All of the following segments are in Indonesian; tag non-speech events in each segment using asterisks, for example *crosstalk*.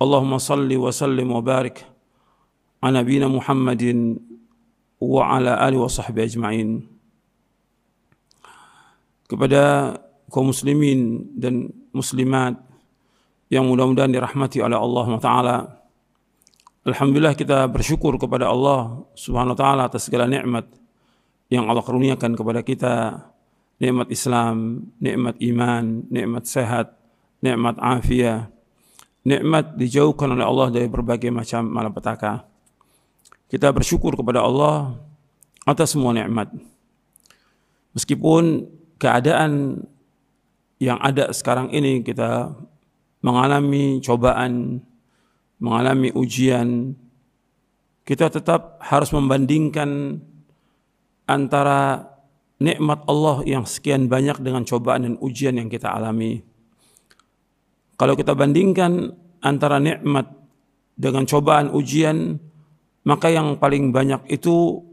اللهم صل وسلم وبارك على نبينا محمد وعلى آله وصحبه أجمعين kepada kaum muslimin dan muslimat yang mudah-mudahan dirahmati oleh Allah Taala. Alhamdulillah kita bersyukur kepada Allah Subhanahu wa taala atas segala nikmat yang Allah karuniakan kepada kita. Nikmat Islam, nikmat iman, nikmat sehat, nikmat afiat, nikmat dijauhkan oleh Allah dari berbagai macam malapetaka. Kita bersyukur kepada Allah atas semua nikmat. Meskipun keadaan yang ada sekarang ini kita mengalami cobaan, mengalami ujian, kita tetap harus membandingkan antara nikmat Allah yang sekian banyak dengan cobaan dan ujian yang kita alami. Kalau kita bandingkan antara nikmat dengan cobaan ujian, maka yang paling banyak itu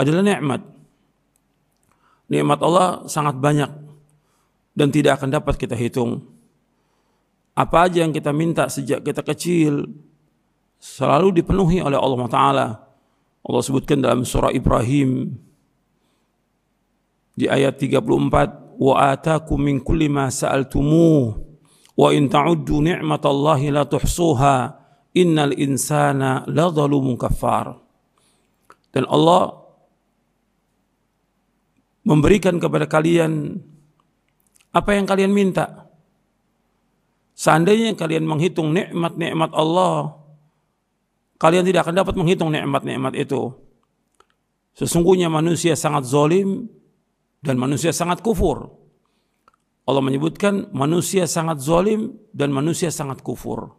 adalah nikmat. Nikmat Allah sangat banyak dan tidak akan dapat kita hitung. Apa aja yang kita minta sejak kita kecil selalu dipenuhi oleh Allah Taala. Allah sebutkan dalam surah Ibrahim di ayat 34 wa atakum min kulli ma sa'altumuh wa in ta'uddu ni'matallahi la tuhsuha innal insana la zalumun kafar dan Allah memberikan kepada kalian apa yang kalian minta. Seandainya kalian menghitung nikmat-nikmat Allah kalian tidak akan dapat menghitung nikmat-nikmat itu. Sesungguhnya manusia sangat zalim dan manusia sangat kufur. Allah menyebutkan manusia sangat zalim dan manusia sangat kufur.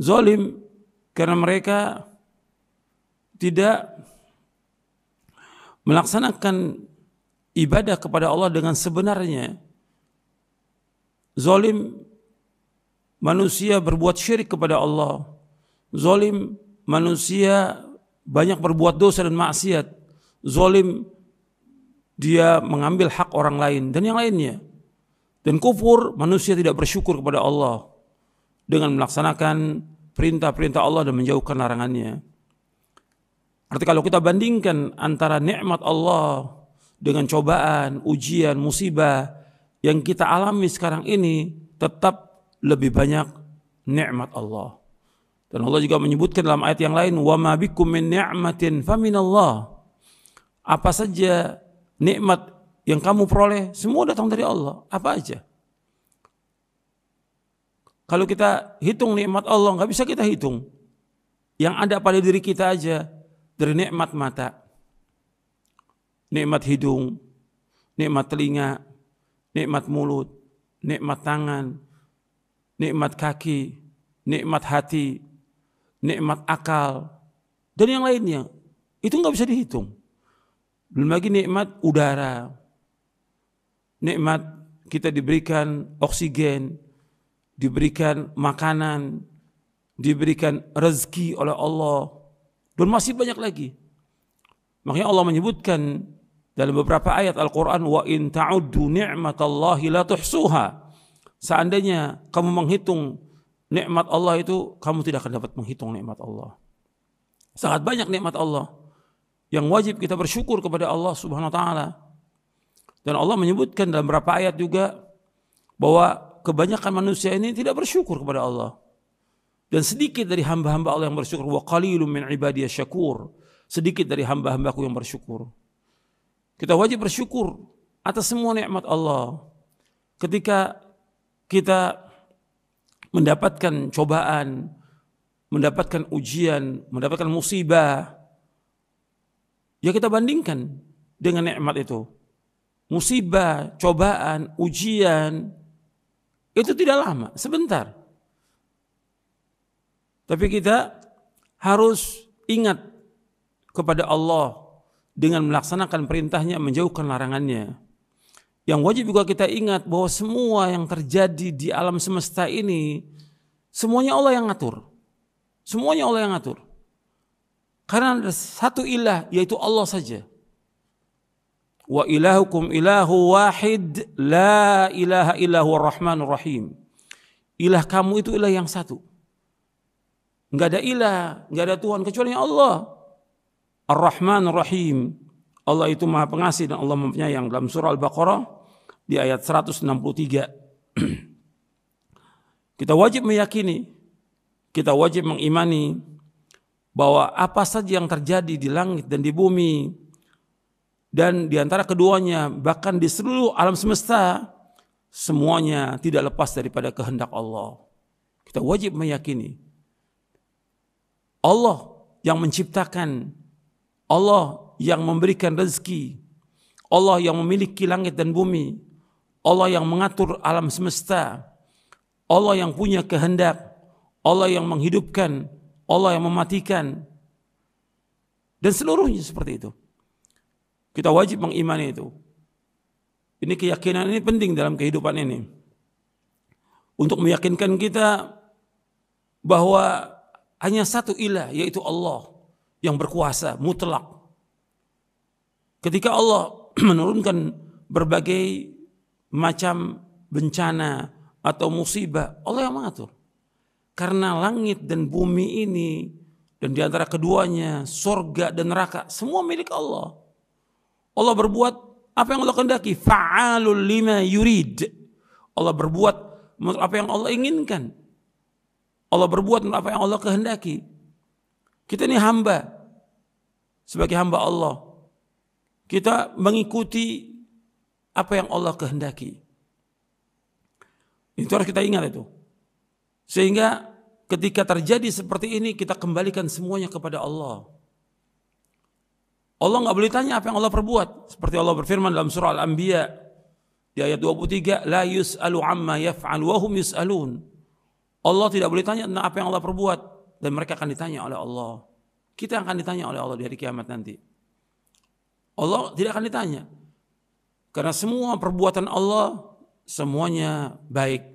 Zalim karena mereka tidak melaksanakan ibadah kepada Allah dengan sebenarnya. Zalim manusia berbuat syirik kepada Allah. Zalim manusia banyak berbuat dosa dan maksiat. Zalim dia mengambil hak orang lain dan yang lainnya. Dan kufur manusia tidak bersyukur kepada Allah dengan melaksanakan perintah-perintah Allah dan menjauhkan larangannya. Artinya kalau kita bandingkan antara nikmat Allah dengan cobaan, ujian, musibah yang kita alami sekarang ini tetap lebih banyak nikmat Allah. Dan Allah juga menyebutkan dalam ayat yang lain, "Wa ma bikum min ni'matin faminallah." Apa saja nikmat yang kamu peroleh semua datang dari Allah. Apa aja? Kalau kita hitung nikmat Allah nggak bisa kita hitung. Yang ada pada diri kita aja dari nikmat mata, nikmat hidung, nikmat telinga, nikmat mulut, nikmat tangan, nikmat kaki, nikmat hati, nikmat akal, dan yang lainnya. Itu nggak bisa dihitung. Belum lagi nikmat udara. Nikmat kita diberikan oksigen, diberikan makanan, diberikan rezeki oleh Allah. Dan masih banyak lagi. Makanya Allah menyebutkan dalam beberapa ayat Al-Quran, wa in ta'uddu ni'matallahi la tuhsuha. Seandainya kamu menghitung nikmat Allah itu, kamu tidak akan dapat menghitung nikmat Allah. Sangat banyak nikmat Allah yang wajib kita bersyukur kepada Allah Subhanahu wa taala. Dan Allah menyebutkan dalam beberapa ayat juga bahwa kebanyakan manusia ini tidak bersyukur kepada Allah. Dan sedikit dari hamba-hamba Allah yang bersyukur wa qalilum min ibadiyas syakur. Sedikit dari hamba-hambaku yang bersyukur. Kita wajib bersyukur atas semua nikmat Allah. Ketika kita mendapatkan cobaan, mendapatkan ujian, mendapatkan musibah, Ya kita bandingkan dengan nikmat itu. Musibah, cobaan, ujian itu tidak lama, sebentar. Tapi kita harus ingat kepada Allah dengan melaksanakan perintahnya menjauhkan larangannya. Yang wajib juga kita ingat bahwa semua yang terjadi di alam semesta ini semuanya Allah yang ngatur. Semuanya Allah yang ngatur. Karena ada satu ilah yaitu Allah saja. Wa ilahukum ilahu wahid la ilaha illahu rahmanur rahim. Ilah kamu itu ilah yang satu. Enggak ada ilah, enggak ada Tuhan kecuali Allah. Ar-Rahman Ar-Rahim. Allah itu Maha Pengasih dan Allah yang dalam surah Al-Baqarah di ayat 163. *clears throat* kita wajib meyakini, kita wajib mengimani bahwa apa saja yang terjadi di langit dan di bumi dan di antara keduanya bahkan di seluruh alam semesta semuanya tidak lepas daripada kehendak Allah. Kita wajib meyakini Allah yang menciptakan Allah yang memberikan rezeki, Allah yang memiliki langit dan bumi, Allah yang mengatur alam semesta, Allah yang punya kehendak, Allah yang menghidupkan, Allah yang mematikan, dan seluruhnya seperti itu. Kita wajib mengimani itu. Ini keyakinan ini penting dalam kehidupan ini. Untuk meyakinkan kita bahwa hanya satu ilah yaitu Allah yang berkuasa mutlak. Ketika Allah *clears throat* menurunkan berbagai macam bencana atau musibah, Allah yang mengatur. Karena langit dan bumi ini dan di antara keduanya sorga dan neraka semua milik Allah. Allah berbuat apa yang Allah kehendaki. Fa'alul lima yurid. Allah berbuat apa yang Allah inginkan. Allah berbuat apa yang Allah kehendaki. Kita ini hamba. Sebagai hamba Allah. Kita mengikuti apa yang Allah kehendaki. Itu harus kita ingat itu. Sehingga ketika terjadi seperti ini kita kembalikan semuanya kepada Allah. Allah nggak boleh tanya apa yang Allah perbuat. Seperti Allah berfirman dalam surah Al-Anbiya di ayat 23, la yus'alu amma yaf'al wa hum yus'alun. Allah tidak boleh tanya tentang apa yang Allah perbuat dan mereka akan ditanya oleh Allah. Kita akan ditanya oleh Allah di hari kiamat nanti. Allah tidak akan ditanya. Karena semua perbuatan Allah semuanya baik.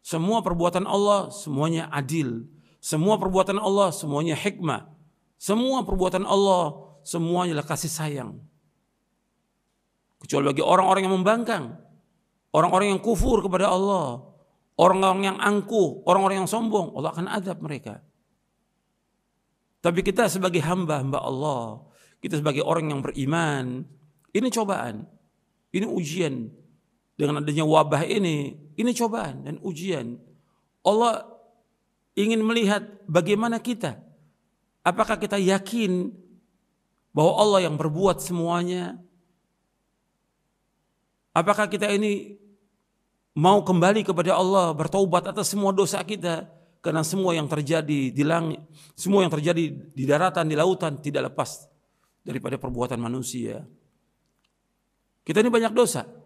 Semua perbuatan Allah semuanya adil. Semua perbuatan Allah semuanya hikmah. Semua perbuatan Allah semuanya adalah kasih sayang. Kecuali bagi orang-orang yang membangkang. Orang-orang yang kufur kepada Allah. Orang-orang yang angkuh, orang-orang yang sombong, Allah akan adab mereka. Tapi kita sebagai hamba-hamba Allah, kita sebagai orang yang beriman, ini cobaan, ini ujian. Dengan adanya wabah ini, ini cobaan dan ujian. Allah ingin melihat bagaimana kita. Apakah kita yakin bahwa Allah yang berbuat semuanya? Apakah kita ini mau kembali kepada Allah, bertobat atas semua dosa kita? Karena semua yang terjadi di langit, semua yang terjadi di daratan, di lautan tidak lepas daripada perbuatan manusia. Kita ini banyak dosa.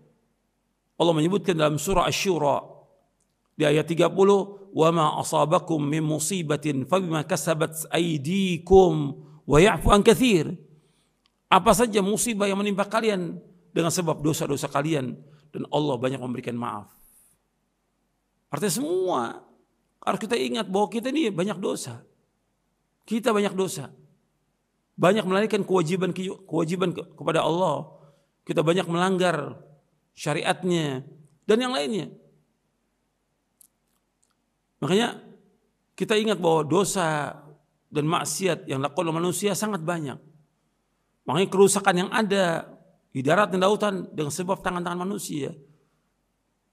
Allah menyebutkan dalam surah Asy-Syura di ayat 30, "Wa ma asabakum min musibatin fabima kasabat aydikum wa ya'fu an katsir." Apa saja musibah yang menimpa kalian dengan sebab dosa-dosa kalian dan Allah banyak memberikan maaf. Artinya semua harus kita ingat bahwa kita ini banyak dosa. Kita banyak dosa. Banyak melarikan kewajiban kewajiban kepada Allah. Kita banyak melanggar syariatnya dan yang lainnya. Makanya kita ingat bahwa dosa dan maksiat yang dilakukan oleh manusia sangat banyak. Makanya kerusakan yang ada di darat dan lautan dengan sebab tangan-tangan manusia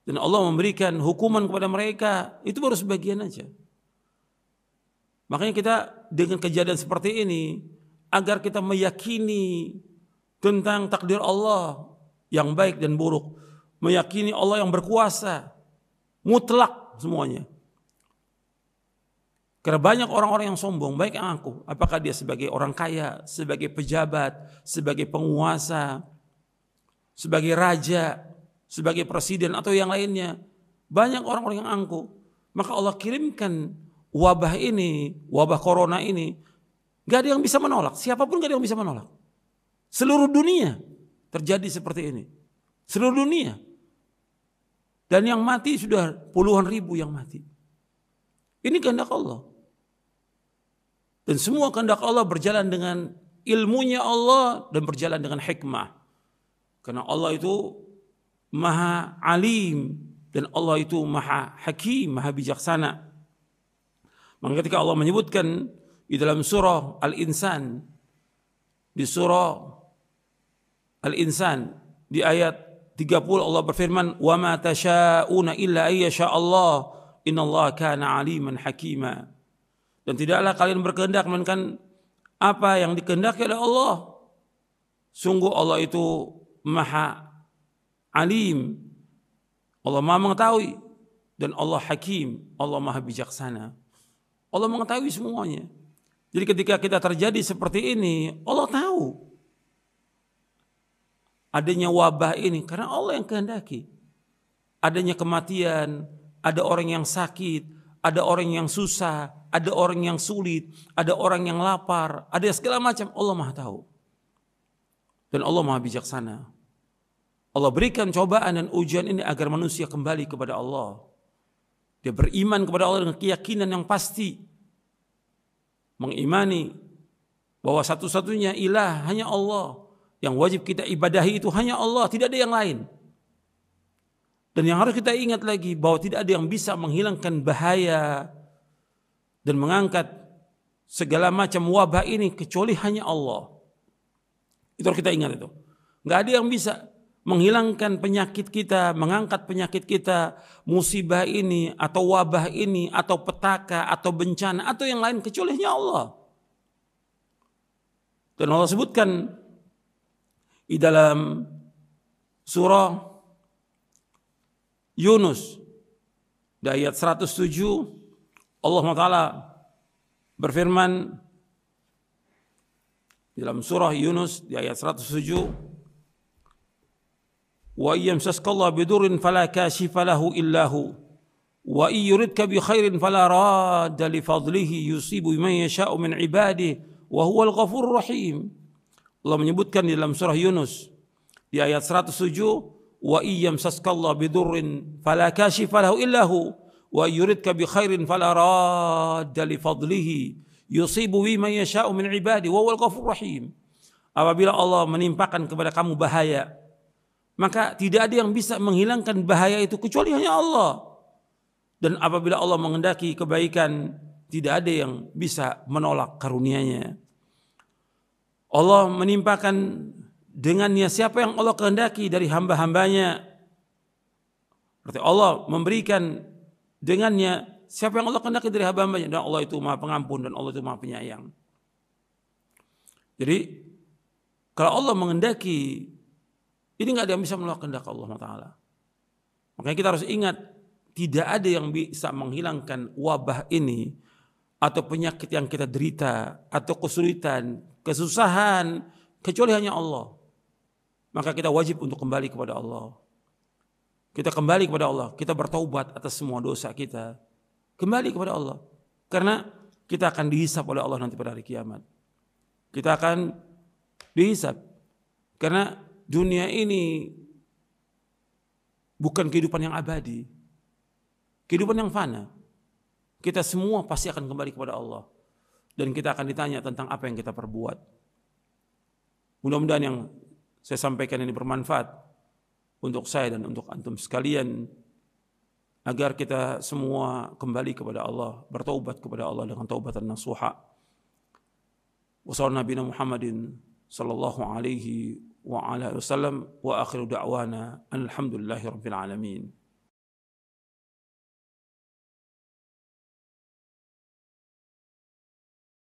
dan Allah memberikan hukuman kepada mereka, itu baru sebagian aja. Makanya kita dengan kejadian seperti ini, agar kita meyakini tentang takdir Allah yang baik dan buruk, meyakini Allah yang berkuasa, mutlak semuanya. Karena banyak orang-orang yang sombong, baik yang aku, apakah dia sebagai orang kaya, sebagai pejabat, sebagai penguasa, sebagai raja, sebagai presiden atau yang lainnya. Banyak orang-orang yang angkuh. Maka Allah kirimkan wabah ini, wabah corona ini, gak ada yang bisa menolak. Siapa pun gak ada yang bisa menolak. Seluruh dunia terjadi seperti ini. Seluruh dunia. Dan yang mati sudah puluhan ribu yang mati. Ini kehendak Allah. Dan semua kehendak Allah berjalan dengan ilmunya Allah dan berjalan dengan hikmah. Karena Allah itu maha alim dan Allah itu maha hakim, maha bijaksana. Maka ketika Allah menyebutkan di dalam surah Al-Insan di surah Al-Insan di ayat 30 Allah berfirman wa ma tasyauna illa ayyasha Allah. Innallaha kana aliman hakima. Dan tidaklah kalian berkehendak melainkan apa yang dikehendaki oleh Allah. Sungguh Allah itu maha alim. Allah maha mengetahui. Dan Allah hakim. Allah maha bijaksana. Allah mengetahui semuanya. Jadi ketika kita terjadi seperti ini, Allah tahu adanya wabah ini karena Allah yang kehendaki. Adanya kematian, ada orang yang sakit, ada orang yang susah, ada orang yang sulit, ada orang yang lapar, ada segala macam. Allah Maha tahu. Dan Allah Maha bijaksana. Allah berikan cobaan dan ujian ini agar manusia kembali kepada Allah. Dia beriman kepada Allah dengan keyakinan yang pasti. Mengimani bahwa satu-satunya ilah hanya Allah. Yang wajib kita ibadahi itu hanya Allah, tidak ada yang lain. Dan yang harus kita ingat lagi bahwa tidak ada yang bisa menghilangkan bahaya dan mengangkat segala macam wabah ini kecuali hanya Allah. Itu harus kita ingat itu. Nggak ada yang bisa menghilangkan penyakit kita, mengangkat penyakit kita, musibah ini atau wabah ini atau petaka atau bencana atau yang lain kecuali hanya Allah. Dan Allah sebutkan di dalam surah Yunus di ayat 107 Allah Taala berfirman di dalam surah Yunus di ayat 107 wa yamsaskallahu bidurin fala kashifa lahu illa hu wa yuridka bi khairin fala radda li fadlihi yusibu man yasha'u min ibadihi wa huwal ghafurur rahim. Allah menyebutkan di dalam surah Yunus di ayat 107 wa iyyam saskallah bidurrin fala kashifa lahu illa hu wa yuridka bi khairin fala radda li fadlihi yusibu bi man yasha'u min ibadi wa huwal ghafur rahim apabila Allah menimpakan kepada kamu bahaya maka tidak ada yang bisa menghilangkan bahaya itu kecuali hanya Allah. Dan apabila Allah mengendaki kebaikan, tidak ada yang bisa menolak karunia-Nya. Allah menimpakan dengannya siapa yang Allah kehendaki dari hamba-hambanya. Berarti Allah memberikan dengannya siapa yang Allah kehendaki dari hamba-hambanya. Dan Allah itu maha pengampun dan Allah itu maha penyayang. Jadi kalau Allah mengendaki ini nggak ada yang bisa menolak kehendak Allah Taala. Makanya kita harus ingat tidak ada yang bisa menghilangkan wabah ini atau penyakit yang kita derita atau kesulitan, kesusahan kecuali hanya Allah. Maka kita wajib untuk kembali kepada Allah. Kita kembali kepada Allah, kita bertaubat atas semua dosa kita. Kembali kepada Allah. Karena kita akan dihisap oleh Allah nanti pada hari kiamat. Kita akan dihisap. Karena dunia ini bukan kehidupan yang abadi. Kehidupan yang fana. Kita semua pasti akan kembali kepada Allah dan kita akan ditanya tentang apa yang kita perbuat. Mudah-mudahan yang saya sampaikan ini bermanfaat untuk saya dan untuk antum sekalian agar kita semua kembali kepada Allah, bertaubat kepada Allah dengan taubat dan nasuha. Wasallallahu nabiyina Muhammadin sallallahu alaihi wa ala wa akhiru da'wana alhamdulillahi rabbil alamin.